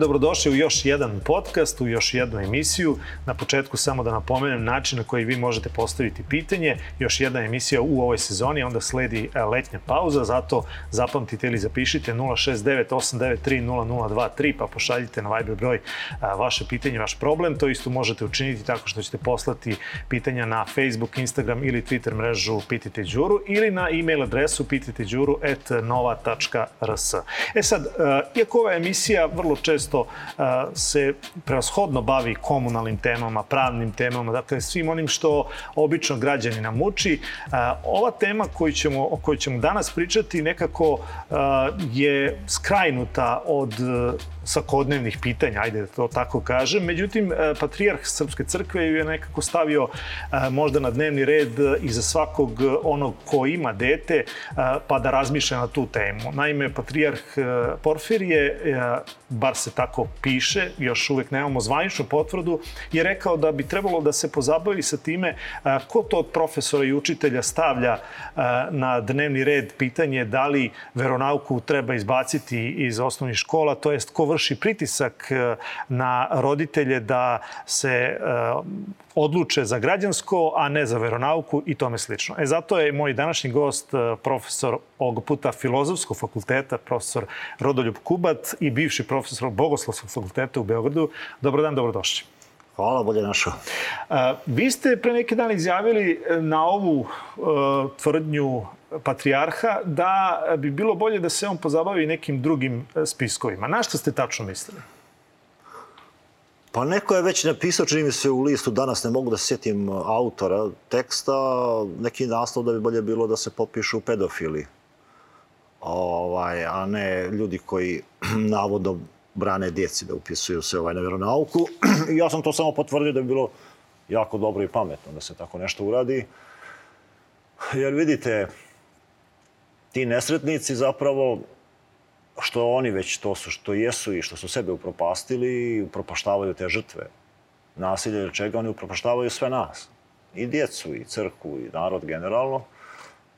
Dobrodošli u još jedan podcast, u još jednu emisiju. Na početku samo da napomenem način na koji vi možete postaviti pitanje. Još jedna emisija u ovoj sezoni, onda sledi e, letnja pauza, zato zapamtite ili zapišite 069-893-0023 pa pošaljite na Viber broj e, vaše pitanje, vaš problem. To isto možete učiniti tako što ćete poslati pitanja na Facebook, Instagram ili Twitter mrežu Pitite Đuru ili na e-mail adresu pititeđuru.nova.rs. E sad, e, iako ova emisija vrlo često se preoshodno bavi komunalnim temama, pravnim temama, dakle svim onim što obično građanina muči. Ova tema koju ćemo, o kojoj ćemo danas pričati nekako je skrajnuta od svakodnevnih pitanja, ajde da to tako kažem. Međutim, e, Patrijarh Srpske crkve ju je nekako stavio e, možda na dnevni red i za svakog onog ko ima dete, e, pa da razmišlja na tu temu. Naime, Patrijarh Porfirije, bar se tako piše, još uvek nemamo zvaničnu potvrdu, je rekao da bi trebalo da se pozabavi sa time ko to od profesora i učitelja stavlja na dnevni red pitanje da li veronauku treba izbaciti iz osnovnih škola, to jest ko vrši pritisak e, na roditelje da se e, odluče za građansko, a ne za veronauku i tome slično. E zato je moj današnji gost e, profesor ovog puta Filozofskog fakulteta, profesor Rodoljub Kubat i bivši profesor Bogoslovskog fakulteta u Beogradu. Dobar dan, dobrodošli. Hvala, bolje našao. Vi ste pre neki dan izjavili na ovu tvrdnju patrijarha da bi bilo bolje da se on pozabavi nekim drugim e, spiskovima. Na što ste tačno mislili? Pa neko je već napisao, čini mi se u listu, danas ne mogu da sjetim autora teksta, neki naslov da bi bolje bilo da se popišu pedofili. Ovaj, a ne ljudi koji navodno brane djeci da upisuju se ovaj, na veronauku. I ja sam to samo potvrdio da bi bilo jako dobro i pametno da se tako nešto uradi. Jer vidite, ti nesretnici zapravo što oni već to su što jesu i što su sebe upropastili, upropaštavaju te žrtve nasilja ili čega, oni upropaštavaju sve nas. I djecu, i crkvu, i narod generalno.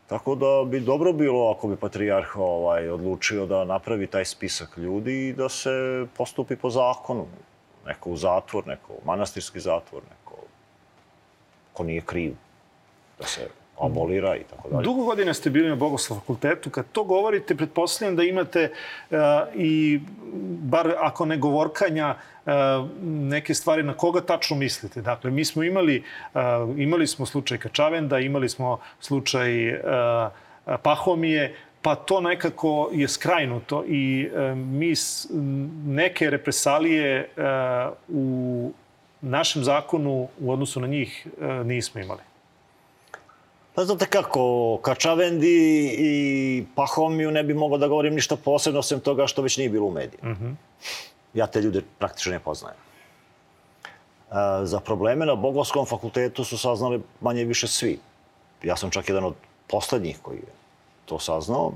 Tako da bi dobro bilo ako bi patrijarh ovaj, odlučio da napravi taj spisak ljudi i da se postupi po zakonu. Neko u zatvor, neko u manastirski zatvor, neko ko nije kriv. Da se abolira i tako dalje. Dugo godina ste bili na Bogoslov fakultetu. Kad to govorite, pretpostavljam da imate uh, i, bar ako ne govorkanja, uh, neke stvari na koga tačno mislite. Dakle, mi smo imali, uh, imali smo slučaj Kačavenda, imali smo slučaj uh, Pahomije, pa to nekako je skrajnuto i mi s, neke represalije u našem zakonu u odnosu na njih nismo imali. Pa znate kako, Kačavendi i Pahomiju ne bi mogao da govorim ništa posebno, osim toga što već nije bilo u medijima. Mm -hmm. Ja te ljude praktično ne poznajem. E, za probleme na Bogoskom fakultetu su saznali manje više svi. Ja sam čak jedan od poslednjih koji je to saznao.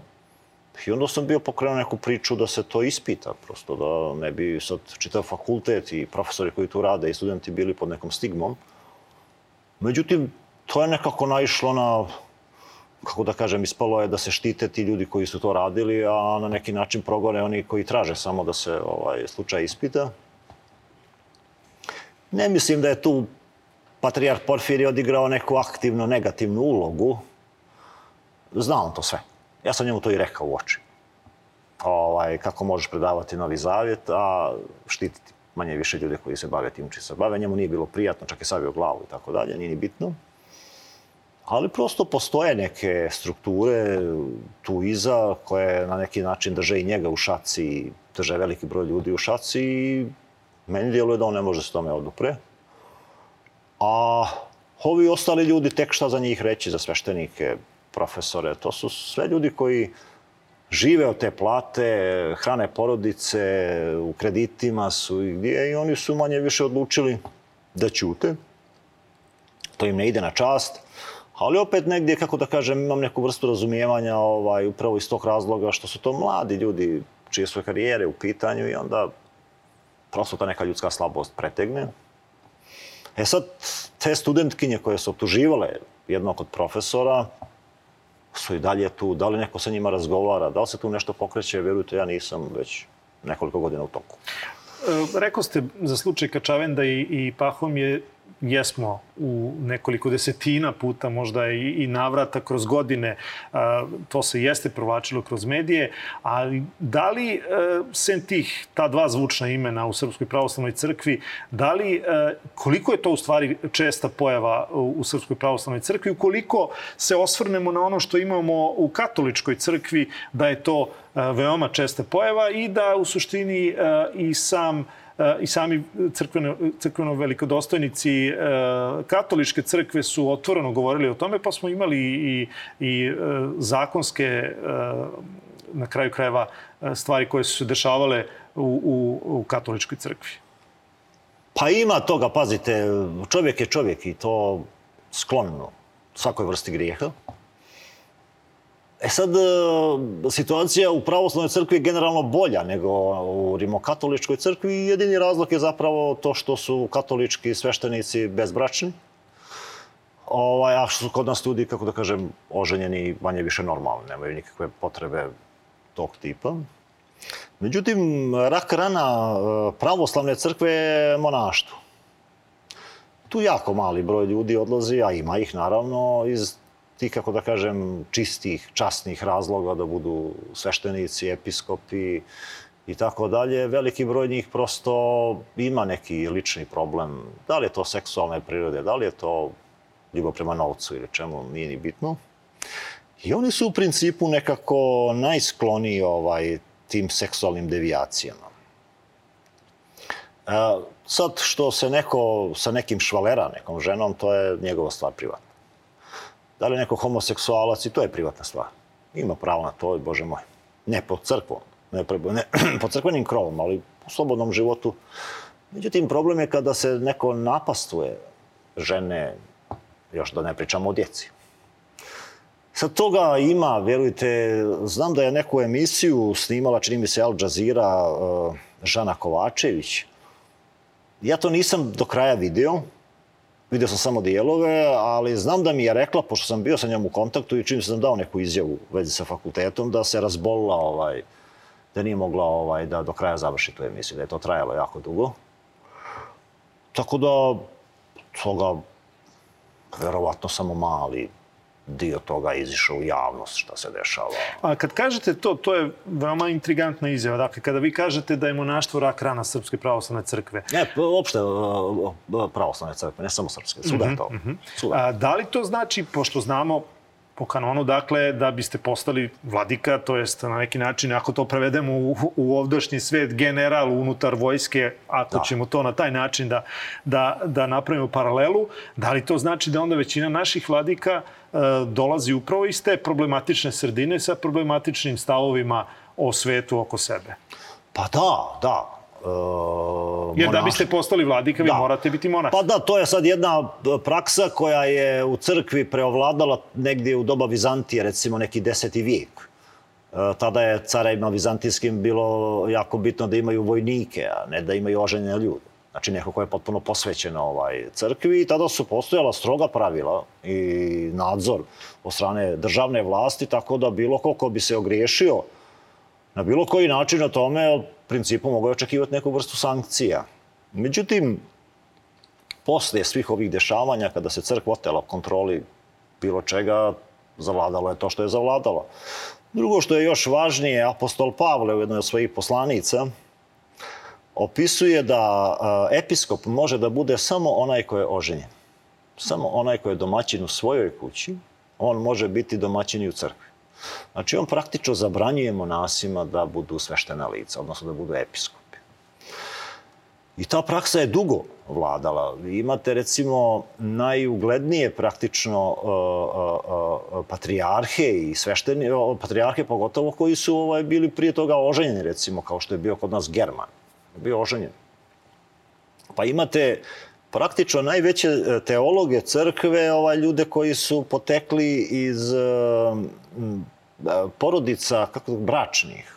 I onda sam bio pokrenuo neku priču da se to ispita, prosto da ne bi sad čitav fakultet i profesori koji tu rade i studenti bili pod nekom stigmom. Međutim, to je nekako naišlo na, kako da kažem, ispalo je da se štite ti ljudi koji su to radili, a na neki način progone oni koji traže samo da se ovaj slučaj ispita. Ne mislim da je tu Patrijar Porfiri odigrao neku aktivno negativnu ulogu. Zna on to sve. Ja sam njemu to i rekao u oči. Ovaj, kako možeš predavati Novi Zavjet, a štititi manje više ljude koji se bave tim čim se bave. Njemu nije bilo prijatno, čak je savio glavu i tako dalje, nije ni bitno ali prosto postoje neke strukture tu iza koje na neki način drže i njega u šaci, drže veliki broj ljudi u šaci i meni djeluje da on ne može se tome odupre. A ovi ostali ljudi, tek šta za njih reći, za sveštenike, profesore, to su sve ljudi koji žive od te plate, hrane porodice, u kreditima su i gdje i oni su manje više odlučili da ćute. To im ne ide na čast Ali opet negdje, kako da kažem, imam neku vrstu razumijevanja ovaj, upravo iz tog razloga što su to mladi ljudi čije su karijere u pitanju i onda prosto ta neka ljudska slabost pretegne. E sad, te studentkinje koje su optuživale jednog od profesora su i dalje tu. Da li neko sa njima razgovara, da li se tu nešto pokreće, vjerujte, ja nisam već nekoliko godina u toku. E, rekao ste za slučaj Kačavenda i, i Pahom je jesmo u nekoliko desetina puta, možda i, i navrata kroz godine, a, to se jeste provlačilo kroz medije, ali da li, e, sem tih, ta dva zvučna imena u Srpskoj pravoslavnoj crkvi, da li, e, koliko je to u stvari česta pojava u, u Srpskoj pravoslavnoj crkvi, ukoliko se osvrnemo na ono što imamo u katoličkoj crkvi, da je to e, veoma česta pojava i da u suštini i sam i sami crkveno, crkveno velikodostojnici e, katoličke crkve su otvoreno govorili o tome, pa smo imali i, i e, zakonske na kraju krajeva stvari koje su se dešavale u, u, u katoličkoj crkvi. Pa ima toga, pazite, čovjek je čovjek i to sklonno svakoj vrsti grijeha. E sad, e, situacija u pravoslavnoj crkvi je generalno bolja nego u rimokatoličkoj crkvi i jedini razlog je zapravo to što su katolički sveštenici bezbračni. Ovaj, a što su kod nas ljudi, kako da kažem, oženjeni manje više normalni, nemaju nikakve potrebe tog tipa. Međutim, rak rana e, pravoslavne crkve je monaštvo. Tu jako mali broj ljudi odlazi, a ima ih naravno iz ti, kako da kažem, čistih, časnih razloga da budu sveštenici, episkopi i tako dalje, veliki broj njih prosto ima neki lični problem. Da li je to seksualne prirode, da li je to ljubav prema novcu ili čemu, nije ni bitno. I oni su u principu nekako najskloniji ovaj, tim seksualnim devijacijama. E, sad, što se neko sa nekim švalera, nekom ženom, to je njegova stvar privatna. Da li je neko homoseksualac i to je privatna stvar. Ima pravo na to, bože moj. Ne pod crkvom, ne, ne pod crkvenim krovom, ali u slobodnom životu. Međutim, problem je kada se neko napastuje žene, još da ne pričamo o djeci. Sad toga ima, vjerujte, znam da je neku emisiju snimala, čini mi se Al Jazeera, uh, Žana Kovačević. Ja to nisam do kraja video, Video sam samo dijelove, ali znam da mi je rekla, pošto sam bio sa njom u kontaktu i čim sam dao neku izjavu u vezi sa fakultetom, da se razbolila, ovaj, da nije mogla ovaj, da do kraja završi tu emisiju, da je to trajalo jako dugo. Tako da, toga, verovatno samo mali dio toga izišao u javnost šta se dešava. A kad kažete to, to je veoma intrigantna izjava. Dakle, kada vi kažete da je monaštvo rak rana Srpske pravoslavne crkve. Ne, uopšte pravoslavne crkve, ne samo Srpske, svuda je to. Mm -hmm. A, da li to znači, pošto znamo po kanonu, dakle, da biste postali vladika, to jest na neki način, ako to prevedemo u, u ovdašnji svet, general unutar vojske, ako da. ćemo to na taj način da, da, da napravimo paralelu, da li to znači da onda većina naših vladika e, dolazi upravo iz te problematične sredine sa problematičnim stavovima o svetu oko sebe? Pa da, da. Uh, Jer da biste postali vladika, vi da. morate biti monah. Pa da, to je sad jedna praksa koja je u crkvi preovladala negdje u doba Vizantije, recimo neki deseti vijek. Uh, tada je carajima vizantijskim bilo jako bitno da imaju vojnike, a ne da imaju oženjene ljude. Znači neko ko je potpuno posvećen ovaj crkvi i tada su postojala stroga pravila i nadzor od strane državne vlasti, tako da bilo ko ko bi se ogriješio na bilo koji način o tome, principu mogu očekivati neku vrstu sankcija. Međutim, posle svih ovih dešavanja, kada se crkva otela kontroli bilo čega, zavladalo je to što je zavladalo. Drugo što je još važnije, apostol Pavle u jednoj od svojih poslanica opisuje da episkop može da bude samo onaj ko je oženjen. Samo onaj ko je domaćin u svojoj kući, on može biti domaćin i u crkvi. Znači, on praktično zabranjuje monasima da budu sveštena lica, odnosno da budu episkopi. I ta praksa je dugo vladala. Imate, recimo, najuglednije praktično uh, uh, uh, patrijarhe i svešteni, patrijarhe pogotovo koji su ovaj, bili prije toga oženjeni, recimo, kao što je bio kod nas German. Bio oženjen. Pa imate praktično najveće e, teologe crkve, ovaj, ljude koji su potekli iz porodica kako, bračnih.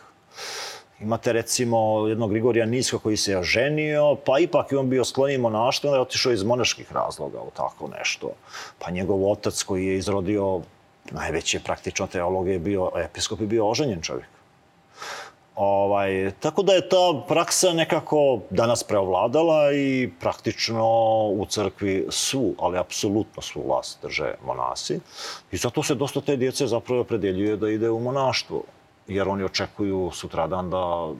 Imate recimo jednog Grigorija Niska koji se je ženio, pa ipak je on bio skloniji monaštvo, onda je otišao iz monaških razloga u tako nešto. Pa njegov otac koji je izrodio najveće praktično teologije bio, episkop je bio oženjen čovjek. Ovaj, tako da je ta praksa nekako danas preovladala i praktično u crkvi su, ali apsolutno su vlast drže monasi. I zato se dosta te djece zapravo opredeljuje da ide u monaštvo. Jer oni očekuju sutradan da,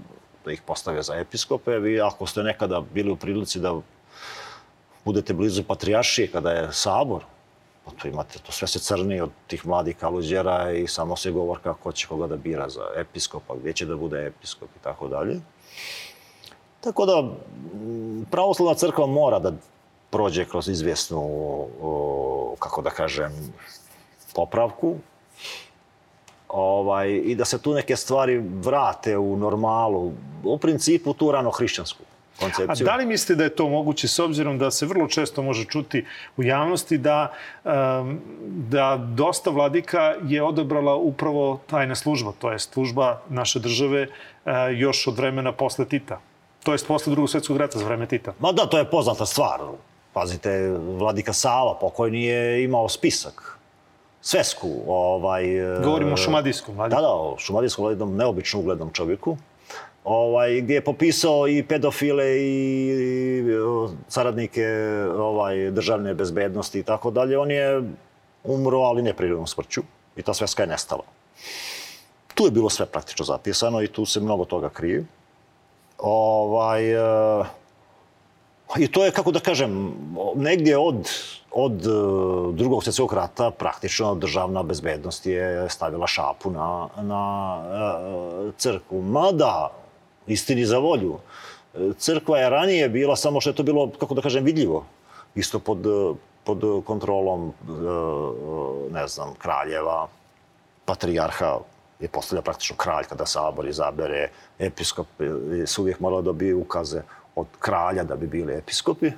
da ih postave za episkope. Vi ako ste nekada bili u prilici da budete blizu patrijaršije kada je sabor, pa to imate, to sve se crni od tih mladih kaluđera i samo se govor kako će koga da bira za episkopa, gdje će da bude episkop i tako dalje. Tako da, pravoslavna crkva mora da prođe kroz izvjesnu, kako da kažem, popravku, ovaj, i da se tu neke stvari vrate u normalu, u principu tu rano hrišćansku koncepciju. A da li mislite da je to moguće s obzirom da se vrlo često može čuti u javnosti da, da dosta vladika je odabrala upravo tajna služba, to je služba naše države eh, još od vremena posle Tita? To jest posle drugog svetskog rata za vreme Tita. Ma da, to je poznata stvar. Pazite, vladika Sava pokojni je imao spisak svesku. Ovaj, eh, Govorimo o šumadijskom vladiku. Da, da, o šumadijskom vladikom, neobično uglednom čovjeku ovaj, gdje je popisao i pedofile i saradnike ovaj, državne bezbednosti i tako dalje. On je umro, ali ne prirodnom smrću. I ta sveska je nestala. Tu je bilo sve praktično zapisano i tu se mnogo toga krije. Ovaj, uh, I to je, kako da kažem, negdje od, od e, drugog svjetskog rata praktično državna bezbednost je stavila šapu na, na uh, crkvu. Mada istini za volju. Crkva je ranije bila, samo što je to bilo, kako da kažem, vidljivo. Isto pod, pod kontrolom, ne znam, kraljeva, patrijarha je postavlja praktično kralj kada sabor izabere, episkop su uvijek morali da dobiju ukaze od kralja da bi bili episkopi.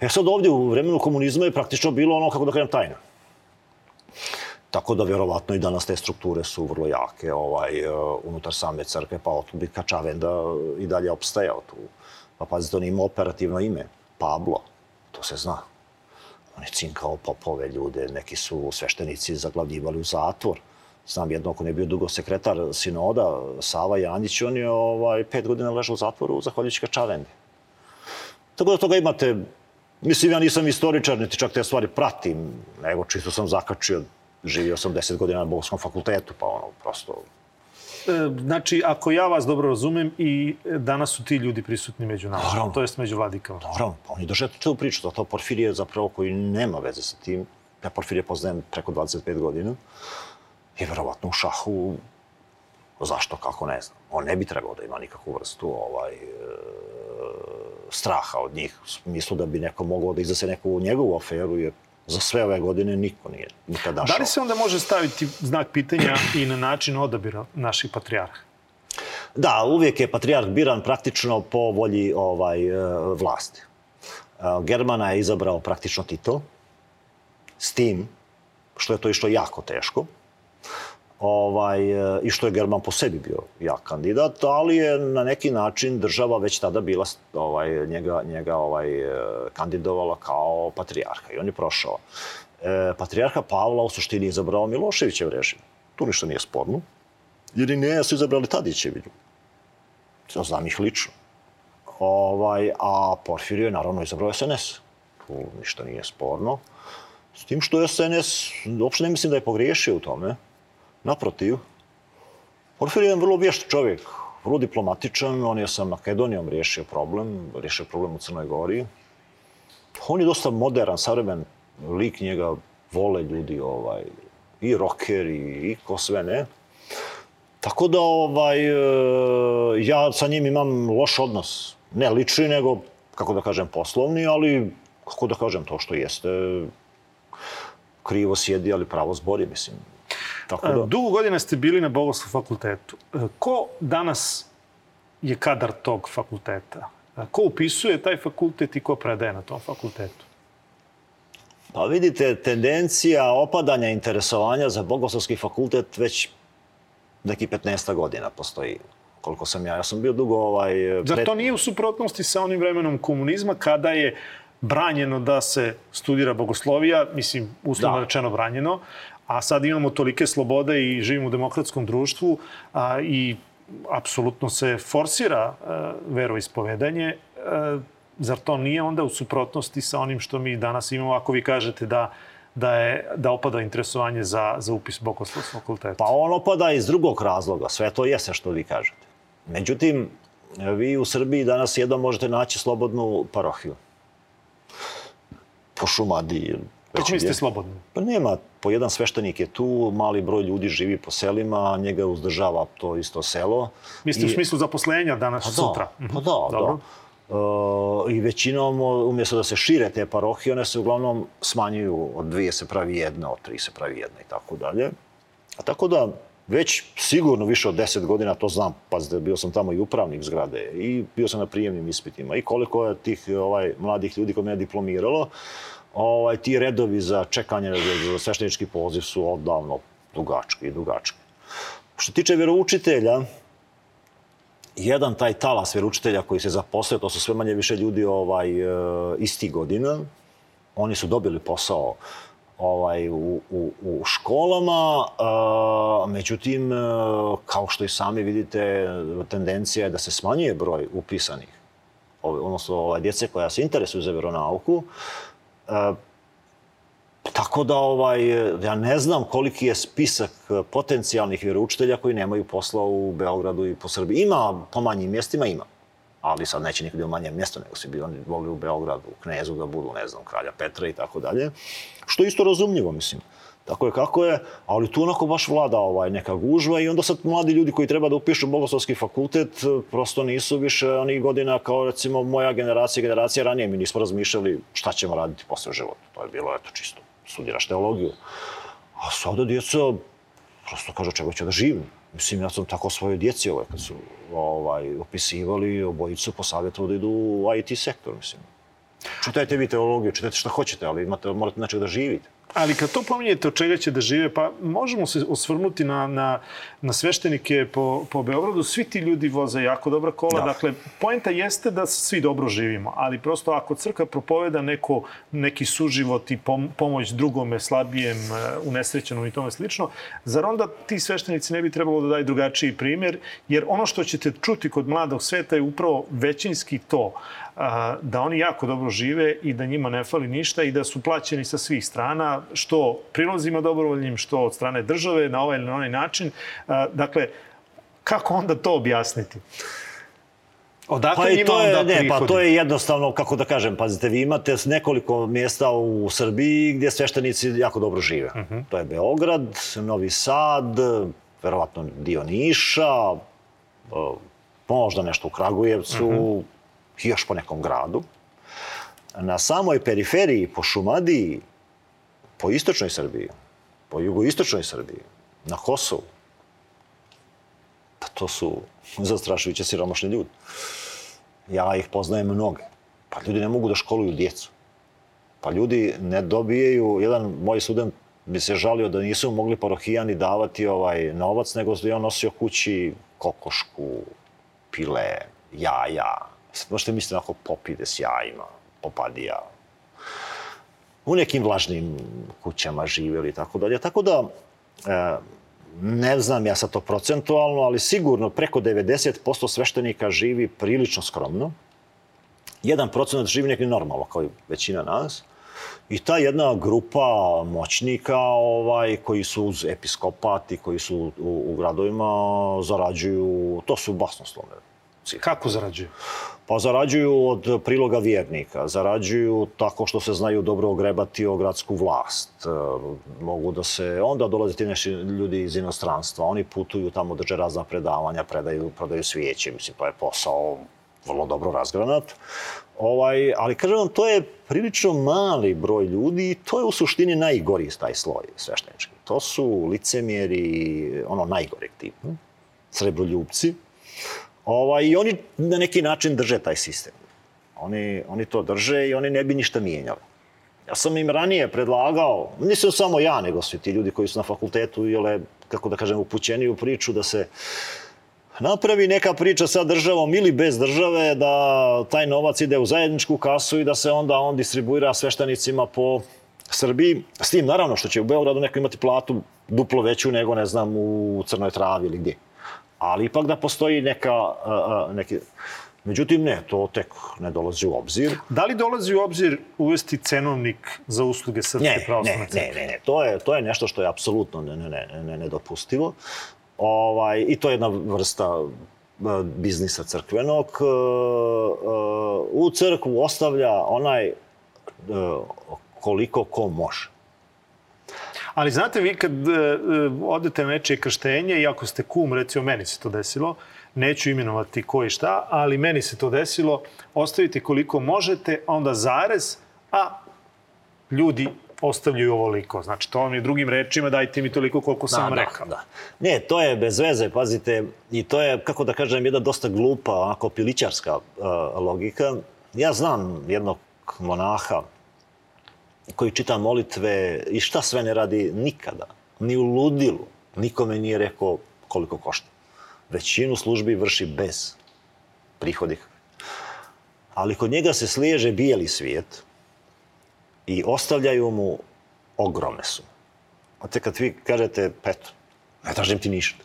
E sad ovdje u vremenu komunizma je praktično bilo ono, kako da kažem, tajna. Tako da vjerovatno i danas te strukture su vrlo jake ovaj, e, unutar same crkve, pa Otubika Čavenda i dalje opstajao tu. Pa pazite, on ima operativno ime, Pablo, to se zna. On je cinkao popove ljude, neki su sveštenici zaglavljivali u zatvor. Znam jedno, on je bio dugo sekretar sinoda, Sava Janjić, on je ovaj, pet godina ležao u zatvoru zahvaljujući Kačavendi. Tako da toga imate, mislim, ja nisam istoričar, niti čak te stvari pratim, nego čisto sam zakačio živio sam 10 godina na Bogoskom fakultetu, pa ono, prosto... E, znači, ako ja vas dobro razumem, i danas su ti ljudi prisutni među nama, Naravno. to jest među vladikama. Naravno, pa oni drže tu priču, zato Porfirije zapravo koji nema veze sa tim, ja Porfirije poznajem preko 25 godina, je verovatno u šahu, zašto, kako, ne znam. On ne bi trebao da ima nikakvu vrstu ovaj, e, straha od njih, u smislu da bi neko mogao da iznese neku njegovu aferu, jer za sve ove godine niko nije nikad našao. Da li se onda može staviti znak pitanja i na način odabira naših patrijarha? Da, uvijek je patrijarh biran praktično po volji ovaj, e, vlasti. E, Germana je izabrao praktično Tito, s tim što je to išlo jako teško ovaj, i što je German po sebi bio jak kandidat, ali je na neki način država već tada bila ovaj, njega, njega ovaj, kandidovala kao patrijarha i on je prošao. E, patrijarha Pavla u suštini izabrao Miloševićev režim. Tu ništa nije sporno. Jer i nije su izabrali Tadićevi. Ja znam ih lično. Ovaj, a Porfirije je naravno izabrao SNS. Tu ništa nije sporno. S tim što je SNS, uopšte ne mislim da je pogriješio u tome. Naprotiv, Porfir je vrlo vješt čovjek, vrlo diplomatičan, on je sa Makedonijom riješio problem, riješio problem u Crnoj Gori. On je dosta modern, savremen lik, njega vole ljudi, ovaj, i rockeri, i ko sve ne. Tako da ovaj, e, ja sa njim imam loš odnos. Ne lični, nego, kako da kažem, poslovni, ali, kako da kažem, to što jeste, krivo sjedi, ali pravo zbori, mislim. Tako da... Dugo godina ste bili na Bogoslovskom fakultetu. E, ko danas je kadar tog fakulteta? Ko upisuje taj fakultet i ko predaje na tom fakultetu? Pa vidite, tendencija opadanja interesovanja za Bogoslovski fakultet već neki 15 godina postoji koliko sam ja. Ja sam bio dugo ovaj... Pred... Zar to nije u suprotnosti sa onim vremenom komunizma kada je branjeno da se studira bogoslovija, mislim, uslovno da. rečeno branjeno, a sad imamo tolike slobode i živimo u demokratskom društvu a, i apsolutno se forsira e, veroispovedanje, e, zar to nije onda u suprotnosti sa onim što mi danas imamo, ako vi kažete da da je da opada interesovanje za za upis bogoslovskog fakulteta? Pa on opada iz drugog razloga, sve to jeste što vi kažete. Međutim, vi u Srbiji danas jednom možete naći slobodnu parohiju. Po Šumadiji. Kako mislite slobodno? Pa nema, po jedan sveštenik je tu, mali broj ljudi živi po selima, njega uzdržava to isto selo. Mislite I... u smislu zaposlenja danas, pa da, sutra? Pa da, Dobro. da. Uh, I većinom, umjesto da se šire te parohije, one se uglavnom smanjuju. Od dvije se pravi jedna, od tri se pravi jedna i tako dalje. A tako da, već sigurno više od deset godina, to znam, pazite, bio sam tamo i upravnik zgrade i bio sam na prijemnim ispitima i koliko je tih ovaj, mladih ljudi kod mene diplomiralo, ovaj, ti redovi za čekanje za sveštenički poziv su odavno dugački i dugački. Što tiče vjeroučitelja, jedan taj talas vjeroučitelja koji se zaposlio, to su sve manje više ljudi ovaj, e, isti godina, oni su dobili posao ovaj, u, u, u školama, a, međutim, e, kao što i sami vidite, tendencija je da se smanjuje broj upisanih, odnosno ovaj, djece koja se interesuju za veronauku. A, tako da, ovaj, ja ne znam koliki je spisak potencijalnih vjeroučitelja koji nemaju posla u Beogradu i po Srbiji. Ima, po manjim mjestima ima ali sad neće nikad u manjem mjestu, nego si bi oni mogli u Beogradu, u Knezu da budu, ne znam, kralja Petra i tako dalje. Što je isto razumljivo, mislim. Tako je kako je, ali tu onako baš vlada ovaj, neka gužva i onda sad mladi ljudi koji treba da upišu bogoslovski fakultet prosto nisu više onih godina kao recimo moja generacija, generacija ranije mi nismo razmišljali šta ćemo raditi posle života. To je bilo eto čisto, studiraš teologiju. A sada djeca prosto kaže čega će da živim. Mislim, ja sam tako svojoj djeci ovaj, kad su ovaj, opisivali, obojicu posavjetovali da idu u IT sektor, mislim. Čitajte vi teologiju, čitajte šta hoćete, ali imate, morate nečeg da živite. Ali kad to pominjete od čega će da žive, pa možemo se osvrnuti na, na, na sveštenike po, po Beogradu. Svi ti ljudi voze jako dobra kola. Da. Dakle, poenta jeste da svi dobro živimo, ali prosto ako crkva propoveda neko, neki suživot i pom, pomoć drugome, slabijem, e, unesrećenom i tome slično, zar onda ti sveštenici ne bi trebalo da daju drugačiji primjer? Jer ono što ćete čuti kod mladog sveta je upravo većinski to da oni jako dobro žive i da njima ne fali ništa i da su plaćeni sa svih strana, što prilozima dobrovoljnim, što od strane države, na ovaj ili na onaj način. Dakle, kako onda to objasniti? Odakle pa ima to je, onda ne, pa to je jednostavno, kako da kažem, pazite, vi imate nekoliko mjesta u Srbiji gdje sveštenici jako dobro žive. Uh mhm. -huh. To je Beograd, Novi Sad, verovatno dio Niša, možda nešto u Kragujevcu, uh mhm. -huh još po nekom gradu. Na samoj periferiji, po Šumadiji, po istočnoj Srbiji, po jugoistočnoj Srbiji, na Kosovu, pa to su zastrašujuće siromašni ljudi. Ja ih poznajem mnoge. Pa ljudi ne mogu da školuju djecu. Pa ljudi ne dobijaju, jedan moj student bi se žalio da nisu mogli parohijani davati ovaj novac, nego je on nosio kući kokošku, pile, jaja, možete misliti onako popide s jajima, popadija. U nekim vlažnim kućama živeli i tako dalje. Tako da, e, ne znam ja sad to procentualno, ali sigurno preko 90% sveštenika živi prilično skromno. Jedan procenat živi neki normalno, kao i većina nas. I ta jedna grupa moćnika ovaj, koji su uz episkopati, koji su u, u gradovima, zarađuju, to su basnoslovne cifre. Kako zarađuju? Pa zarađuju od priloga vjernika, zarađuju tako što se znaju dobro ogrebati o gradsku vlast. E, mogu da se, onda dolaze ti neši ljudi iz inostranstva, oni putuju tamo, drže razna predavanja, predaju, prodaju svijeće, mislim, to je posao vrlo dobro razgranat. Ovaj, ali kažem vam, to je prilično mali broj ljudi i to je u suštini najgori taj sloj sveštenički. To su licemjeri, ono najgoreg tipa, srebroljubci, Ovaj, I oni na neki način drže taj sistem. Oni, oni to drže i oni ne bi ništa mijenjali. Ja sam im ranije predlagao, nisam samo ja, nego svi ti ljudi koji su na fakultetu ili, kako da kažem, upućeni u priču da se napravi neka priča sa državom ili bez države, da taj novac ide u zajedničku kasu i da se onda on distribuira sveštenicima po Srbiji. S tim, naravno, što će u Beogradu neko imati platu duplo veću nego, ne znam, u Crnoj Travi ili gdje Ali ipak da postoji neka, a, a, neki... Međutim, ne, to tek ne dolazi u obzir. Da li dolazi u obzir uvesti cenovnik za usluge Srpske Ne, pravoslavne ne, crkve? ne, ne, ne, to je, to je nešto što je apsolutno ne, ne, ne, ne, nedopustivo. Ovaj, I to je jedna vrsta biznisa crkvenog. U crkvu ostavlja onaj koliko ko može. Ali znate, vi kad e, e, odete na nečije krštenje, i ako ste kum, recimo meni se to desilo, neću imenovati ko i šta, ali meni se to desilo, ostavite koliko možete, onda zarez, a ljudi ostavljaju ovoliko. Znači, to vam je drugim rečima, dajte mi toliko koliko sam vam rekao. Da. Ne, to je bez veze, pazite, i to je, kako da kažem, jedna dosta glupa, onako pilićarska uh, logika. Ja znam jednog monaha koji čita molitve i šta sve ne radi nikada, ni u ludilu, nikome nije rekao koliko košta. Većinu službi vrši bez prihodih. Ali kod njega se sliježe bijeli svijet i ostavljaju mu ogromne sume. Te kad vi kažete, eto, ne tražim ti ništa.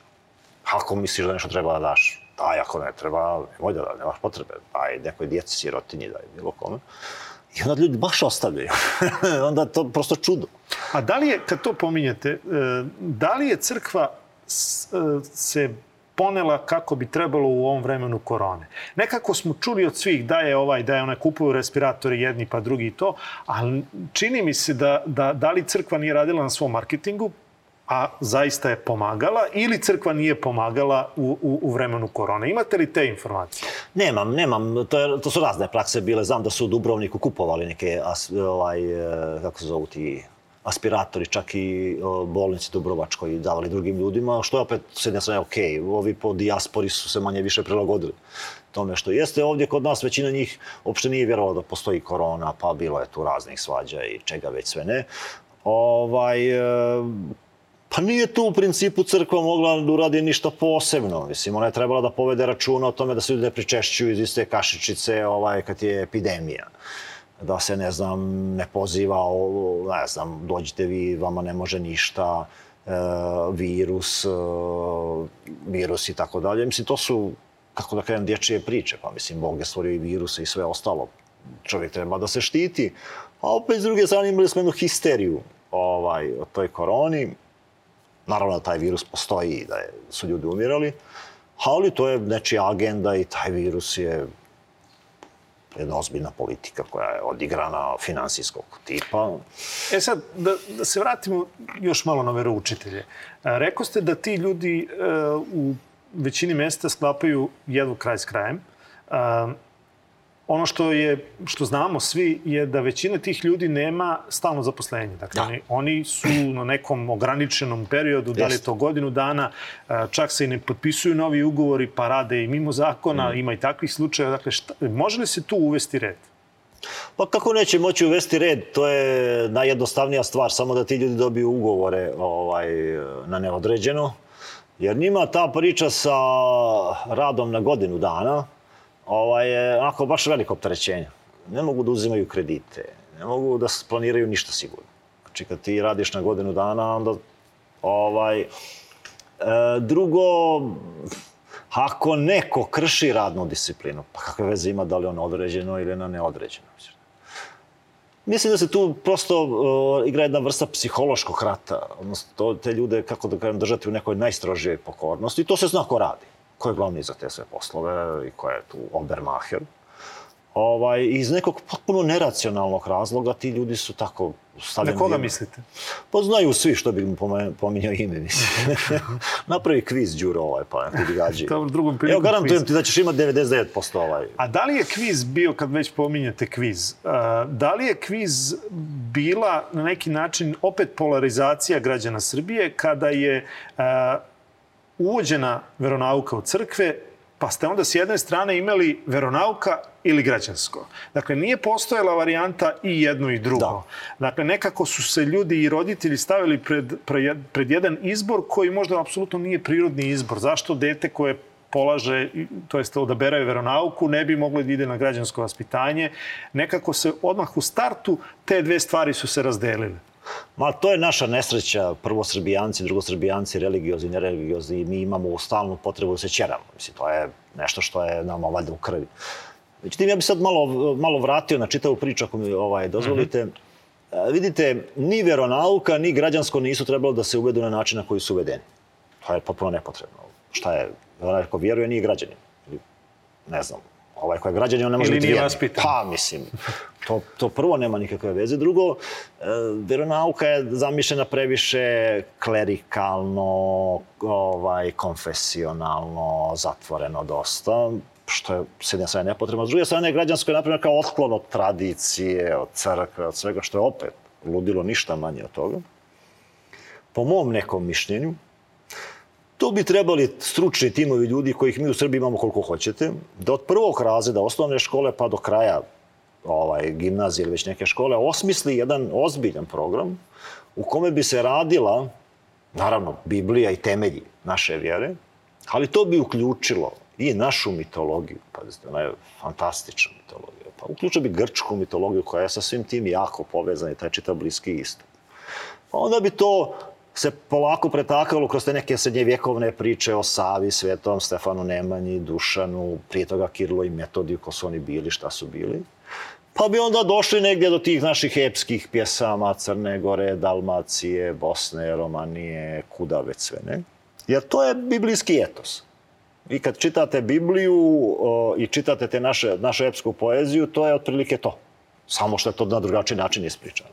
Ako misliš da nešto treba da daš, daj, ako ne treba, nemoj da da, nemaš potrebe. Daj nekoj djeci, sirotinji, daj bilo kome. I onda ljudi baš ostavljaju. onda je to prosto čudo. A da li je, kad to pominjete, e, da li je crkva e, se ponela kako bi trebalo u ovom vremenu korone. Nekako smo čuli od svih da je ovaj, da je onaj kupuju respiratore jedni pa drugi i to, ali čini mi se da, da, da li crkva nije radila na svom marketingu, a zaista je pomagala, ili crkva nije pomagala u, u, u vremenu korone. Imate li te informacije? Nemam, nemam. To, je, to su razne prakse bile. Znam da su u Dubrovniku kupovali neke, ovaj, e, kako se zovu ti, aspiratori, čak i bolnici Dubrovačkoj davali drugim ljudima, što je opet s jedne strane ok. Ovi po dijaspori su se manje više prilagodili tome što jeste. Ovdje kod nas većina njih uopšte nije vjerovala da postoji korona, pa bilo je tu raznih svađa i čega već sve ne. Ovaj, e, Pa nije tu u principu crkva mogla da uradi ništa posebno. Mislim, ona je trebala da povede računa o tome da se ljudi ne pričešćuju iz iste kašičice ovaj, kad je epidemija. Da se, ne znam, ne poziva, o, ne znam, dođite vi, vama ne može ništa, e, virus, e, virus i tako dalje. Mislim, to su, kako da kažem, dječije priče. Pa mislim, Bog je stvorio i viruse i sve ostalo. Čovjek treba da se štiti. A opet, s druge strane, imali smo jednu histeriju ovaj, o toj koroni. Naravno da taj virus postoji i da su ljudi umirali, ali to je nečija agenda i taj virus je jedna ozbiljna politika koja je odigrana finansijskog tipa. E sad, da, da se vratimo još malo na veroučitelje. E, Rekao ste da ti ljudi e, u većini mesta sklapaju jedvu kraj s krajem. E, ono što je što znamo svi je da većina tih ljudi nema stalno zaposlenje. Dakle, Da. oni, oni su na nekom ograničenom periodu, da li je to godinu dana, e, čak se i ne potpisuju novi ugovori, pa rade i mimo zakona, ima i takvih slučajeva. Dakle, šta, može li se tu uvesti red? Pa kako neće moći uvesti red, to je najjednostavnija stvar, samo da ti ljudi dobiju ugovore ovaj, na neodređeno. Jer njima ta priča sa radom na godinu dana ovaj, je onako baš veliko opterećenje. Ne mogu da uzimaju kredite, ne mogu da planiraju ništa sigurno. Znači kad ti radiš na godinu dana, onda ovaj, e, drugo, ako neko krši radnu disciplinu, pa kakve veze ima da li on određeno ili na neodređeno? Mislim da se tu prosto uh, igra jedna vrsta psihološkog rata, odnosno to, te ljude, kako da kažem, držati u nekoj najstrožijoj pokornosti. I to se zna ko radi, ko je glavni za te sve poslove i ko je tu Obermacher. Ovaj, iz nekog potpuno neracionalnog razloga ti ljudi su tako stavljeni... Na koga mislite? Pa znaju svi što bi pome- pominjao ime, mislim. Napravi kviz, Đuro, ovaj, pa ti gađi. Dobro, drugom Evo, prilikom garantujem kviz. ti da ćeš imati 99% ovaj. A da li je kviz bio, kad već pominjete kviz, a, da li je kviz bila na neki način opet polarizacija građana Srbije kada je a, uvođena veronauka u crkve, pa ste onda s jedne strane imali veronauka ili građansko. Dakle, nije postojala varijanta i jedno i drugo. Da. Dakle, nekako su se ljudi i roditelji stavili pred, pred, pred jedan izbor koji možda apsolutno nije prirodni izbor. Zašto dete koje polaže, to jest odabere veronauku, ne bi moglo da ide na građansko vaspitanje. Nekako se odmah u startu te dve stvari su se razdelile. Ma to je naša nesreća, prvo srbijanci, drugo srbijanci, religiozni, nereligiozni, mi imamo stalnu potrebu da se ćeramo. Mislim, to je nešto što je nama valjda u krvi. Međutim, ja bih sad malo, malo vratio na čitavu priču, ako mi ovaj, dozvolite. Mm -hmm. vidite, ni veronauka, ni građansko nisu trebalo da se uvedu na način na koji su uvedeni. To je potpuno nepotrebno. Šta je, onaj ko vjeruje nije građanin. Ne znam, ovaj koji je građanin, on ne može Ili biti nije vjernik. vaspitan. Pa, mislim, to, to prvo nema nikakve veze. Drugo, e, veronauka je zamišljena previše klerikalno, ovaj, konfesionalno, zatvoreno dosta što je s jedne strane nepotrebno. S druge strane, građansko je napravljeno kao otklon od tradicije, od crkve, od svega, što je opet ludilo ništa manje od toga. Po mom nekom mišljenju, Tu bi trebali stručni timovi ljudi kojih mi u Srbiji imamo koliko hoćete, da od prvog razreda osnovne škole pa do kraja ovaj, gimnazije ili već neke škole osmisli jedan ozbiljan program u kome bi se radila, naravno, Biblija i temelji naše vjere, ali to bi uključilo i našu mitologiju. Pazite, ona je fantastična mitologija. Pa uključio bi grčku mitologiju koja je sa svim tim jako povezana i taj čitav bliski istok. Pa onda bi to se polako pretakalo kroz te neke srednjevjekovne priče o Savi, Svetom, Stefanu Nemanji, Dušanu, prije toga Kirilo i Metodiju, ko su oni bili, šta su bili. Pa bi onda došli negdje do tih naših epskih pjesama Crne Gore, Dalmacije, Bosne, Romanije, kuda već sve, ne? Jer to je biblijski etos. Vi kad čitate Bibliju o, i čitate te naše, našu epsku poeziju, to je otprilike to. Samo što je to na drugačiji način ispričano.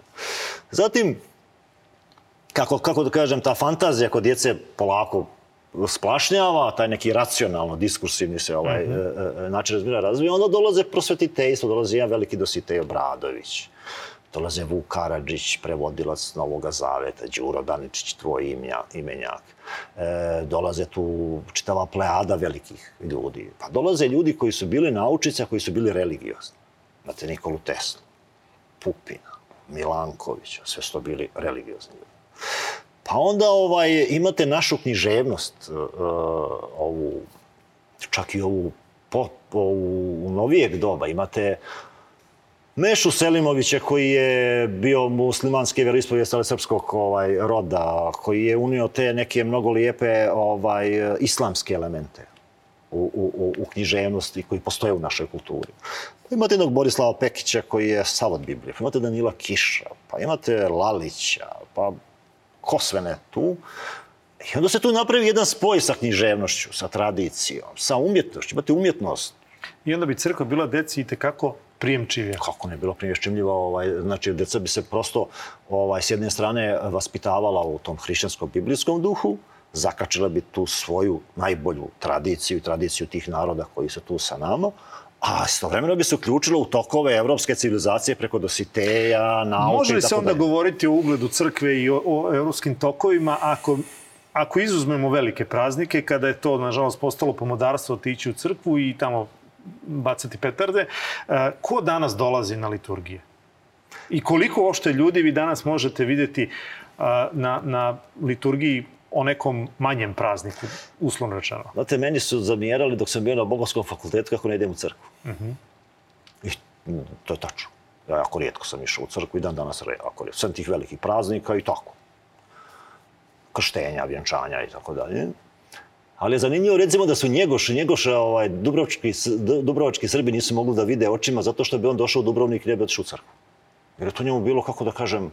Zatim, kako, kako da kažem, ta fantazija kod djece polako splašnjava, taj neki racionalno, diskursivni se ovaj, mm -hmm. način razmira razvija, onda dolaze prosvetiteljstvo, dolazi jedan veliki dositej Obradović, dolaze Vuk Karadžić, prevodilac Novoga Zaveta, Đuro Daničić, tvoj imja, imenjak. E, dolaze tu čitava plejada velikih ljudi. Pa dolaze ljudi koji su bili naučice, a koji su bili religiozni. Znate, Nikolu Teslu, Pupina, Milankovića, sve su to bili religiozni ljudi. Pa onda ovaj, imate našu književnost, uh, ovu, čak i ovu, po, ovu novijeg doba. Imate Mešu Selimovića koji je bio muslimanski vjeroispovijest, ali srpskog ovaj, roda, koji je unio te neke mnogo lijepe ovaj, islamske elemente u, u, u književnosti koji postoje u našoj kulturi. Pa imate jednog Borislava Pekića koji je savod Biblije, pa imate Danila Kiša, pa imate Lalića, pa ko sve ne tu. I onda se tu napravi jedan spoj sa književnošću, sa tradicijom, sa umjetnošću. Imate umjetnost. I onda bi crkva bila deci i tekako prijemčivija. Kako ne bilo prijemčivljiva, ovaj, znači deca bi se prosto ovaj, s jedne strane vaspitavala u tom hrišćanskom biblijskom duhu, zakačila bi tu svoju najbolju tradiciju i tradiciju tih naroda koji su tu sa nama, a istovremeno bi se uključilo u tokove evropske civilizacije preko Dositeja, nauke Može li se onda govoriti o ugledu crkve i o, o evropskim tokovima ako ako izuzmemo velike praznike, kada je to, nažalost, postalo pomodarstvo otići u crkvu i tamo bacati petarde, ko danas dolazi na liturgije? I koliko uopšte ljudi vi danas možete videti na, na liturgiji o nekom manjem prazniku, uslovno rečeno. Znate, meni su zamjerali dok sam bio na Bogoskom fakultetu kako ne idem u crkvu. Uh -huh. I to je tačno. Ja jako rijetko sam išao u crkvu i dan danas jako rijetko. Sam tih velikih praznika i tako. Krštenja, vjenčanja i tako dalje. Ali je zanimljivo recimo da su Njegoš, Njegoša, ovaj, Dubrovački, Dubrovački Srbi nisu mogli da vide očima zato što bi on došao u Dubrovnik i ne bi otišao u crkvu. Jer je to njemu bilo, kako da kažem,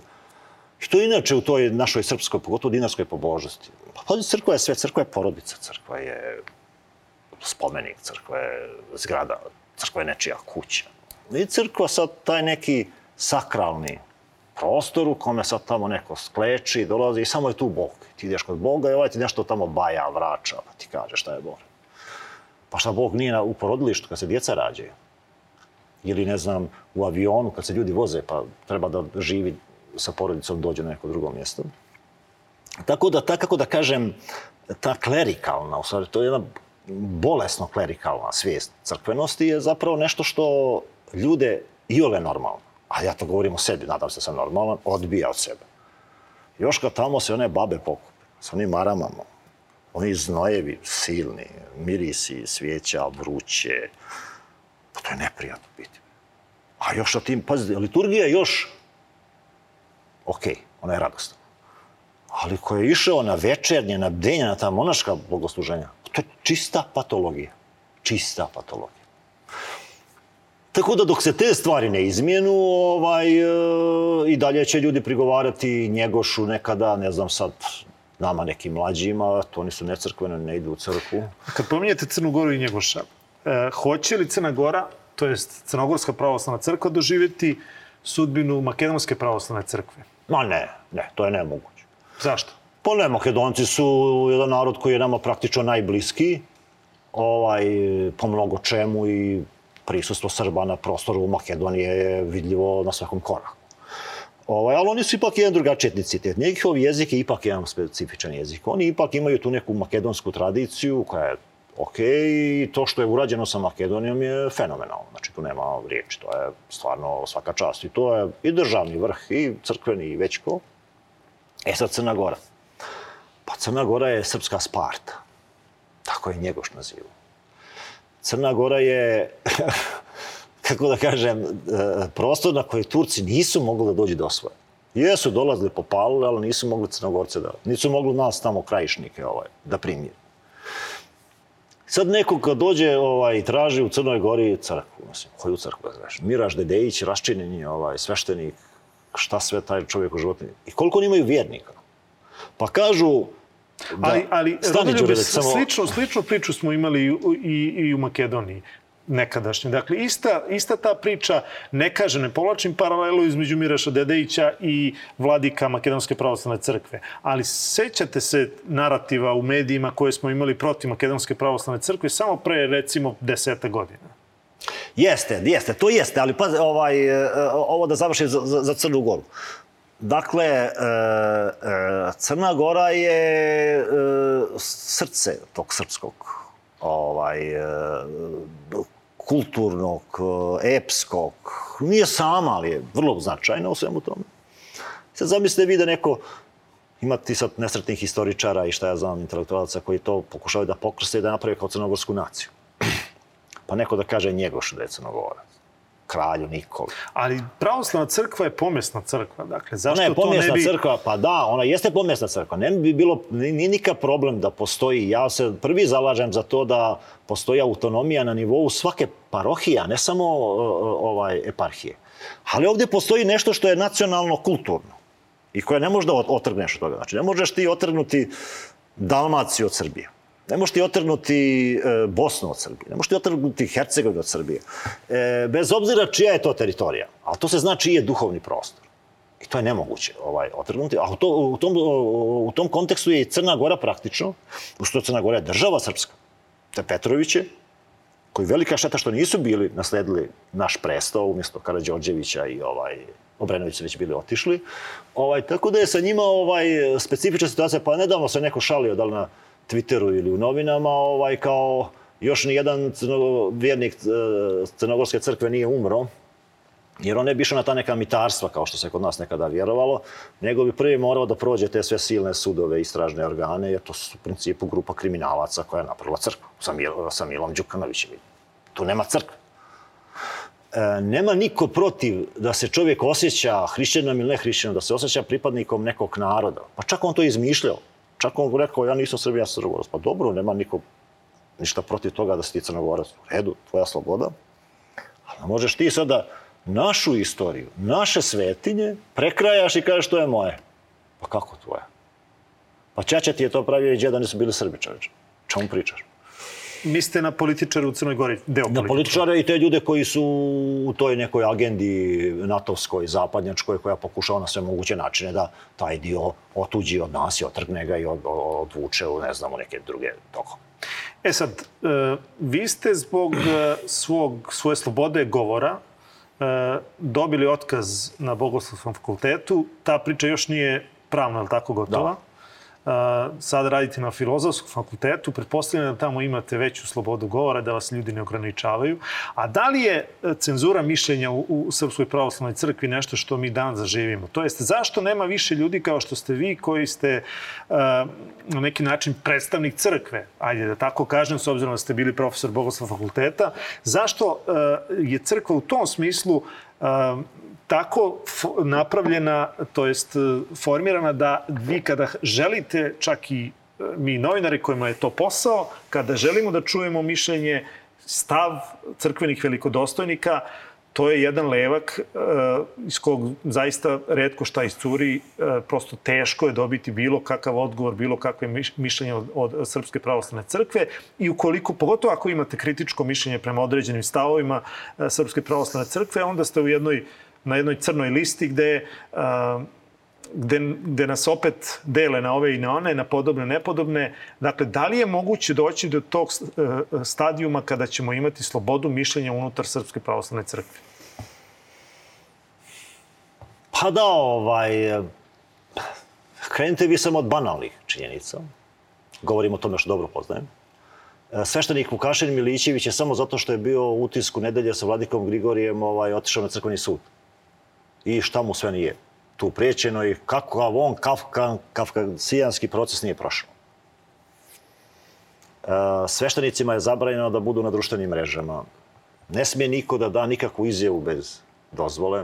Što je inače u toj našoj srpskoj, pogotovo dinarskoj pobožnosti. Pa crkva je sve, crkva je porodica, crkva je spomenik, crkva je zgrada, crkva je nečija kuća. I crkva sad taj neki sakralni prostor u kome sad tamo neko skleči, dolazi i samo je tu Bog. Ti ideš kod Boga i ovaj ti nešto tamo baja, vraća, pa ti kaže šta je Bog. Pa šta Bog nije na, u porodilištu kad se djeca rađaju? Ili ne znam, u avionu kad se ljudi voze pa treba da živi sa porodicom dođe na neko drugo mjesto. Tako da, ta, kako da kažem, ta klerikalna, u stvari, to je jedna bolesno klerikalna svijest crkvenosti je zapravo nešto što ljude i ole normalno, a ja to govorim o sebi, nadam se da sam normalan, odbija od sebe. Još kad tamo se one babe pokupe, sa onim maramama, oni znojevi, silni, mirisi, svijeća, vruće, pa to je neprijatno biti. A još sa tim, pazite, liturgija još ok, ona je radosna. Ali ko je išao na večernje, na bdenja, na ta monaška bogosluženja, to je čista patologija. Čista patologija. Tako da dok se te stvari ne izmijenu, ovaj, e, i dalje će ljudi prigovarati Njegošu nekada, ne znam sad, nama nekim mlađima, to oni su necrkvene, ne idu u crkvu. Kad pominjete Crnu Goru i Njegoša, e, hoće li Crna Gora, to jest Crnogorska pravoslavna crkva, doživjeti sudbinu Makedonske pravoslavne crkve? Ma ne, ne, to je nemoguće. Zašto? Pa ne, Makedonci su jedan narod koji je nama praktično najbliski, ovaj, po mnogo čemu i prisustvo Srba na prostoru Makedonije je vidljivo na svakom koraku. Ovaj, ali oni su ipak jedan drugačiji etnicitet. Njihov jezik je ipak jedan specifičan jezik. Oni ipak imaju tu neku makedonsku tradiciju koja je ok i to što je urađeno sa Makedonijom je fenomenalno. Znači, tu nema riječi, to je stvarno svaka čast. I to je i državni vrh, i crkveni, i već ko. E sad Crna Gora. Pa Crna Gora je srpska Sparta. Tako je Njegoš nazivao. Crna Gora je, kako da kažem, e, prostor na koji Turci nisu mogli da dođu do svoje. Jesu dolazili po palu, ali nisu mogli Crnogorce da... Nisu mogli nas tamo krajišnike ovaj, da primije. Sad neko kad dođe ovaj, traži u Crnoj Gori crkvu, mislim, koju crkvu da znaš? Miraš Dedejić, raščinjeni ovaj, sveštenik, šta sve taj čovjek u životu. I koliko oni imaju vjernika? Pa kažu, Da. Ali, ali Stani, Rodoljube, samo... sličnu, sličnu priču smo imali i, i, i u Makedoniji nekadašnje. Dakle, ista, ista ta priča, ne kaže, ne povlačim paralelu između Miraša Dedejića i vladika Makedonske pravoslavne crkve, ali sećate se narativa u medijima koje smo imali protiv Makedonske pravoslavne crkve samo pre, recimo, deseta godina. Jeste, jeste, to jeste, ali pa ovaj, e, ovo da završim za, za, za Crnu Goru. Dakle, e, e, Crna Gora je e, srce tog srpskog ovaj, kulturnog, epskog. Nije sama, ali je vrlo značajna u svemu tome. Sad zamislite vi da neko ima ti sad nesretnih historičara i šta ja znam, intelektualaca koji to pokušavaju da pokrste i da naprave kao crnogorsku naciju. Pa neko da kaže Njegoš da je crnogorac kralju Nikoli. Ali pravoslavna crkva je pomesna crkva, dakle, zašto ona je pomesna to ne bi... crkva, pa da, ona jeste pomesna crkva. Ne bi bilo, ni nikak problem da postoji, ja se prvi zalažem za to da postoji autonomija na nivou svake parohija, ne samo ovaj eparhije. Ali ovdje postoji nešto što je nacionalno kulturno i koje ne možeš da otrgneš od toga. Znači, ne možeš ti otrgnuti Dalmaciju od Srbije. Ne možeš ti otrgnuti e, Bosnu od Srbije, ne možeš ti otrgnuti Hercegovinu od Srbije. E, bez obzira čija je to teritorija, ali to se zna čiji je duhovni prostor. I to je nemoguće ovaj, otrgnuti. A u, to, u, tom, u tom kontekstu je i Crna Gora praktično, u što Crna Gora je država srpska. Te Petroviće, koji velika šteta što nisu bili nasledili naš presto umjesto Karadžorđevića i ovaj Obrenović su već bili otišli. Ovaj, tako da je sa njima ovaj, specifična situacija, pa nedavno se neko šalio da li na Twitteru ili u novinama, ovaj, kao još ni jedan vjernik e, Crnogorske crkve nije umro, jer on ne bi išao na ta neka mitarstva, kao što se kod nas nekada vjerovalo, nego bi prvi morao da prođe te sve silne sudove i istražne organe, jer to su u principu grupa kriminalaca koja je napravila crkvu sa, Mil, sa Milom Đukanovićem. Tu nema crkve. E, nema niko protiv da se čovjek osjeća hrišćanom ili ne hrišćanom, da se osjeća pripadnikom nekog naroda. Pa čak on to izmišljao. Čak on rekao, ja nisam Srbija, ja sam Crnogorac. Pa dobro, nema niko ništa protiv toga da si ti Crnogorac. U redu, tvoja sloboda. Ali možeš ti sada našu istoriju, naše svetinje, prekrajaš i kažeš to je moje. Pa kako tvoje? Pa Čača ti je to pravio i džeda nisu bili Srbi čoveče. Čemu pričaš? Mislite na političare u Crnoj Gori? Deo na političare i te ljude koji su u toj nekoj agendi natovskoj, zapadnjačkoj, koja pokušava na sve moguće načine da taj dio otuđi od nas i otrgne ga i od, odvuče u, ne znam, u neke druge tokove. E sad, e, vi ste zbog e, svog, svoje slobode govora e, dobili otkaz na Bogoslovskom fakultetu. Ta priča još nije pravna, ali tako gotova? Da sad radite na filozofskom fakultetu, pretpostavljam da tamo imate veću slobodu govora, da vas ljudi ne ograničavaju. A da li je e, cenzura mišljenja u, u Srpskoj pravoslavnoj crkvi nešto što mi dan zaživimo? To jest, zašto nema više ljudi kao što ste vi koji ste uh, na neki način predstavnik crkve, ajde da tako kažem, s obzirom da ste bili profesor Bogoslova fakulteta, zašto uh, je crkva u tom smislu tako napravljena, to jest formirana da vi kada želite, čak i mi novinari kojima je to posao, kada želimo da čujemo mišljenje, stav crkvenih velikodostojnika, to je jedan levak uh, iz kog zaista redko šta iscuri, prosto teško je dobiti bilo kakav odgovor, bilo kakve mišljenje od, od Srpske pravoslavne crkve i ukoliko, pogotovo ako imate kritičko mišljenje prema određenim stavovima Srpske pravoslavne crkve, onda ste u jednoj, na jednoj crnoj listi gde uh, gde, gde nas opet dele na ove i na one, na podobne, nepodobne. Dakle, da li je moguće doći do tog stadijuma kada ćemo imati slobodu mišljenja unutar Srpske pravoslavne crkve? Pa da, ovaj, krenite vi samo od banalnih činjenica. Govorim o tome što dobro poznajem. Sveštenik Vukašin Milićević je samo zato što je bio u utisku nedelje sa vladikom Grigorijem ovaj, otišao na crkveni sud. I šta mu sve nije tu priječeno i kako on kafka, kafkasijanski proces nije prošao. E, sveštenicima je zabranjeno da budu na društvenim mrežama. Ne smije niko da da nikakvu izjavu bez dozvole.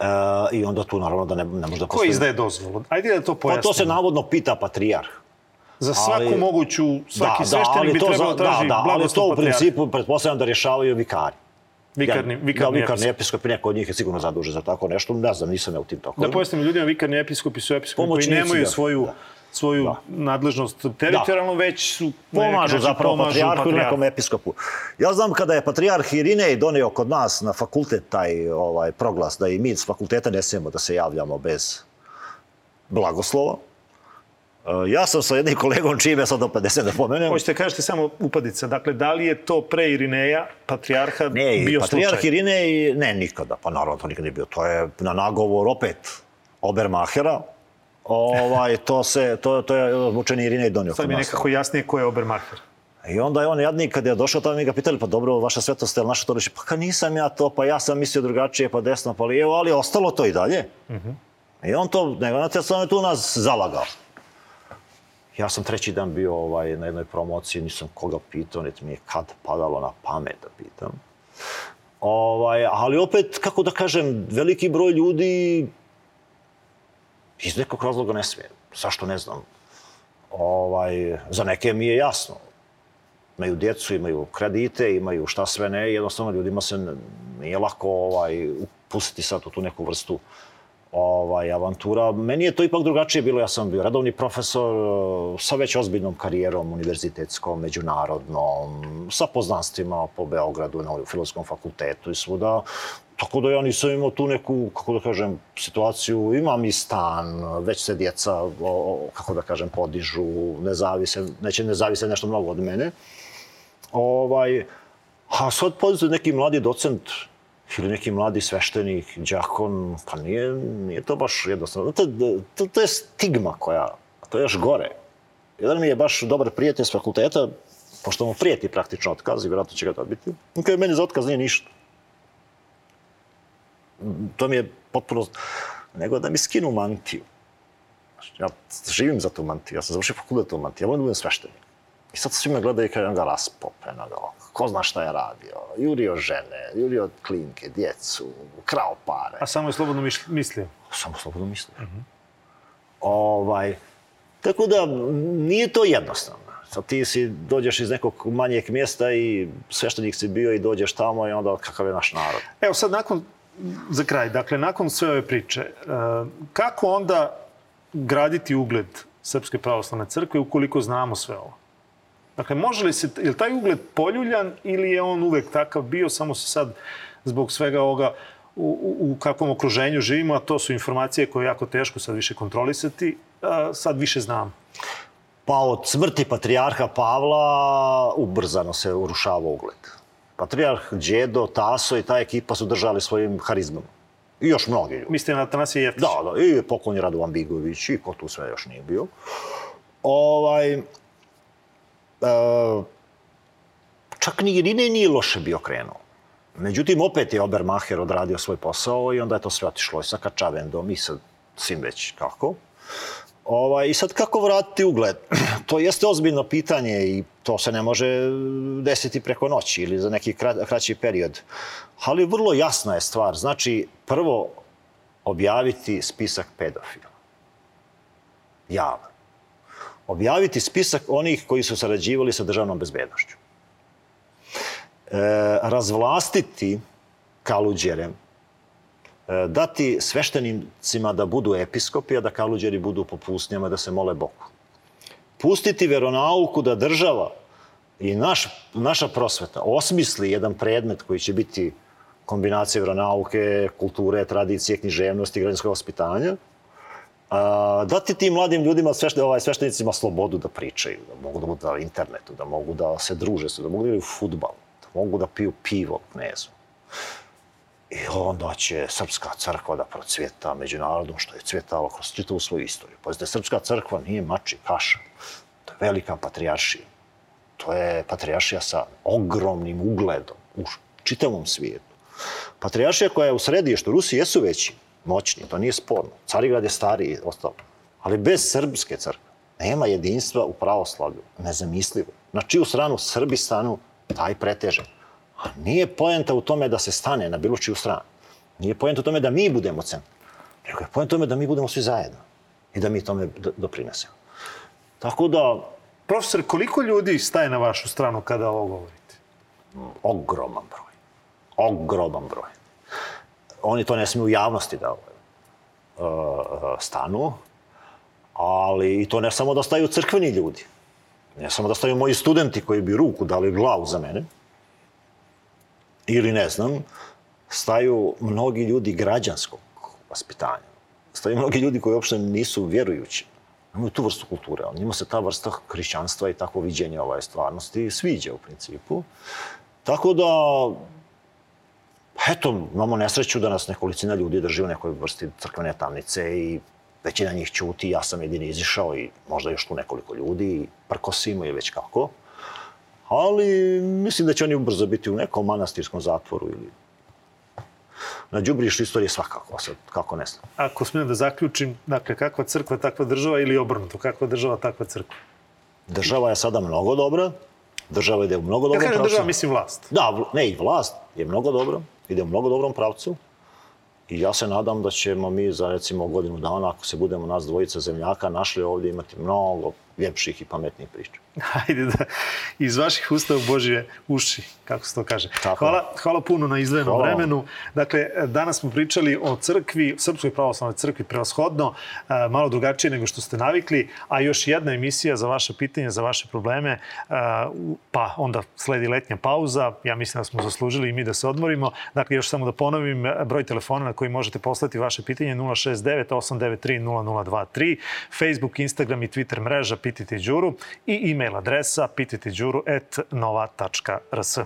E, I onda tu naravno da ne, ne može da postoji... Ko izdaje dozvolu? Ajde da to pojasnimo. Pa to se navodno pita patrijarh. Za svaku ali, moguću, svaki da, sveštenik da, bi trebao da traži da, da, ali to u principu pretpostavljam da rješavaju vikari. Vikarni, vikarni, da, vikarni episkop, neko od njih je sigurno zadužen za tako nešto, ne znam, nisam ja u tim tokovima. Da pojasnim ljudima, vikarni episkopi su episkopi koji nemaju da. svoju da svoju da. nadležnost teritorijalno, da. već su... Pomažu zapravo patrijarhu i nekom episkopu. Ja znam kada je patrijarh Irinej donio kod nas na fakultet taj ovaj, proglas da i mi s fakulteta ne smijemo da se javljamo bez blagoslova, ja sam sa jednim kolegom čime sad opet deset da pomenem. Hoćete kažete samo upadica. Dakle, da li je to pre Irineja, patrijarha, ne, bio patrijarh slučaj? Irinej, ne, nikada. Pa naravno, to nikada nije bio. To je na nagovor opet Obermahera. Ovaj, to, se, to, to je mučeni Irinej donio. Sad mi nekako jasnije ko je Obermaher. I onda je on jadnik, kad je došao tamo, mi ga pitali, pa dobro, vaša svetost, je naša to reći? Pa ka nisam ja to, pa ja sam mislio drugačije, pa desno, pa lijevo, ali ostalo to i dalje. Uh mhm. -huh. I on to, nego na te je tu nas zalagao. Ja sam treći dan bio ovaj, na jednoj promociji, nisam koga pitao, niti mi je kad padalo na pamet da pitam. Ovaj, ali opet, kako da kažem, veliki broj ljudi iz nekog razloga ne smije. Zašto ne znam. Ovaj, za neke mi je jasno. Imaju djecu, imaju kredite, imaju šta sve ne. Jednostavno ljudima se nije lako ovaj, upustiti sad u tu neku vrstu uh, ovaj, avantura. Meni je to ipak drugačije bilo. Ja sam bio redovni profesor eh, sa već ozbiljnom karijerom univerzitetskom, međunarodnom, sa poznanstvima po Beogradu na Filozofskom fakultetu i svuda. Tako da ja nisam imao tu neku, kako da kažem, situaciju. Imam i stan, već se djeca, kako da kažem, podižu, ne zavise, neće ne zavise nešto mnogo od mene. Ovaj, a sad podizuje neki mladi docent, ili neki mladi sveštenik, džakon, pa nije, nije to baš jednostavno. To, to, to je stigma koja, to je još gore. Jedan mi je baš dobar prijatelj s fakulteta, pošto mu prijeti praktično otkaz i vjerojatno će ga dobiti. On kaže, meni za otkaz nije ništa. To mi je potpuno... Nego da mi skinu mantiju. Ja živim za tu mantiju, ja sam završio fakultet u mantiju, ja volim da budem sveštenik. I sad svi me gledaju i kažem ga raspope, na ga, ko zna šta je radio. Jurio žene, jurio klinke, djecu, krao pare. A samo je slobodno mislio? Samo slobodno mislio. Uh mhm. -huh. Ovaj, tako da, nije to jednostavno. Sad ti si, dođeš iz nekog manjeg mjesta i sveštenik si bio i dođeš tamo i onda kakav je naš narod. Evo sad nakon, za kraj, dakle, nakon sve ove priče, e, kako onda graditi ugled Srpske pravoslavne crkve ukoliko znamo sve ovo? Dakle, može li se, je li taj ugled poljuljan ili je on uvek takav bio, samo se sad zbog svega ovoga u, u, u kakvom okruženju živimo, a to su informacije koje je jako teško sad više kontrolisati, a, sad više znam. Pa od smrti patrijarha Pavla ubrzano se urušava ugled. Patrijarh Đedo, Taso i ta ekipa su držali svojim harizmama. I još mnogi ljudi. Mislite na Tanasije Jeftić? Da, da. I poklon je Radovan Bigović i ko tu sve još nije bio. Ovaj, čak ni Irine nije loše bio krenuo. Međutim, opet je Obermacher odradio svoj posao i onda je to sve otišlo i sa Kačavendom i sa svim već kako. Ovaj, I sad kako vratiti ugled? To jeste ozbiljno pitanje i To se ne može desiti preko noći ili za neki kraći period. Ali vrlo jasna je stvar. Znači, prvo objaviti spisak pedofila. Javno. Objaviti spisak onih koji su sarađivali sa državnom bezbednošću. E, razvlastiti kaluđerem, e, dati sveštenicima da budu episkopi, a da kaluđeri budu po pusnjama da se mole Bogu pustiti veronauku da država i naš, naša prosveta osmisli jedan predmet koji će biti kombinacija veronauke, kulture, tradicije, književnosti, građanskog ospitanja, a, dati tim mladim ljudima, svešte, ovaj, sveštenicima slobodu da pričaju, da mogu da budu na internetu, da mogu da se druže, da mogu da igraju futbal, da mogu da piju pivo knezu. I onda će Srpska crkva da procvjeta međunarodno što je cvjetala kroz čitavu svoju istoriju. Pazite, Srpska crkva nije mači kaša. To je velika patrijaršija. To je patrijaršija sa ogromnim ugledom u čitavom svijetu. Patrijaršija koja je u središtu, Rusi jesu veći, moćni, to nije sporno. Carigrad je stariji ostalo. Ali bez srpske crkve nema jedinstva u pravoslavlju. Nezamislivo. Na čiju stranu Srbi stanu, taj preteže. A nije poenta u tome da se stane na bilo čiju stranu. Nije poenta u tome da mi budemo centar. Nego je poenta u tome da mi budemo svi zajedno. I da mi tome doprinesemo. Tako da... Profesor, koliko ljudi staje na vašu stranu kada ovo govorite? Ogroman broj. Ogroman broj. Oni to ne smiju u javnosti da uh, stanu, ali i to ne samo da staju crkveni ljudi. Ne samo da staju moji studenti koji bi ruku dali glavu za mene, ili ne znam, staju mnogi ljudi građanskog vaspitanja. Staju mnogi ljudi koji uopšte nisu vjerujući. Imaju tu vrstu kulture, ali njima se ta vrsta hrišćanstva i tako viđenja ovaj stvarnosti sviđa u principu. Tako da, eto, imamo nesreću da nas nekolicina ljudi drži u nekoj vrsti crkvene tamnice i većina njih ćuti, ja sam jedini izišao i možda još tu nekoliko ljudi prkosimo ili već kako ali mislim da će oni ubrzo biti u nekom manastirskom zatvoru ili na džubrištu istorije svakako, sad, kako ne znam. Ako smijem da zaključim, dakle, kakva crkva, takva država ili obrnuto, kakva država, takva crkva? Država je sada mnogo dobra, država ide u mnogo pravcu. Ja kažem država, mislim vlast. Da, ne, i vlast je mnogo dobra, ide u mnogo dobrom pravcu. I ja se nadam da ćemo mi za recimo godinu dana, ako se budemo nas dvojica zemljaka našli ovdje, imati mnogo ljepših i pametnijih priča. Hajde da iz vaših usta u Božje uši, kako se to kaže. Tako. Hvala, hvala puno na izdvojenom vremenu. Dakle, danas smo pričali o crkvi, Srpskoj pravoslavnoj crkvi prevashodno, e, malo drugačije nego što ste navikli, a još jedna emisija za vaše pitanje, za vaše probleme, e, pa onda sledi letnja pauza. Ja mislim da smo zaslužili i mi da se odmorimo. Dakle, još samo da ponovim broj telefona na koji možete poslati vaše pitanje 069 893 0023, Facebook, Instagram i Twitter mreža Pitajte Đuru i e-mail adresa pitajteđuru.nova.rs.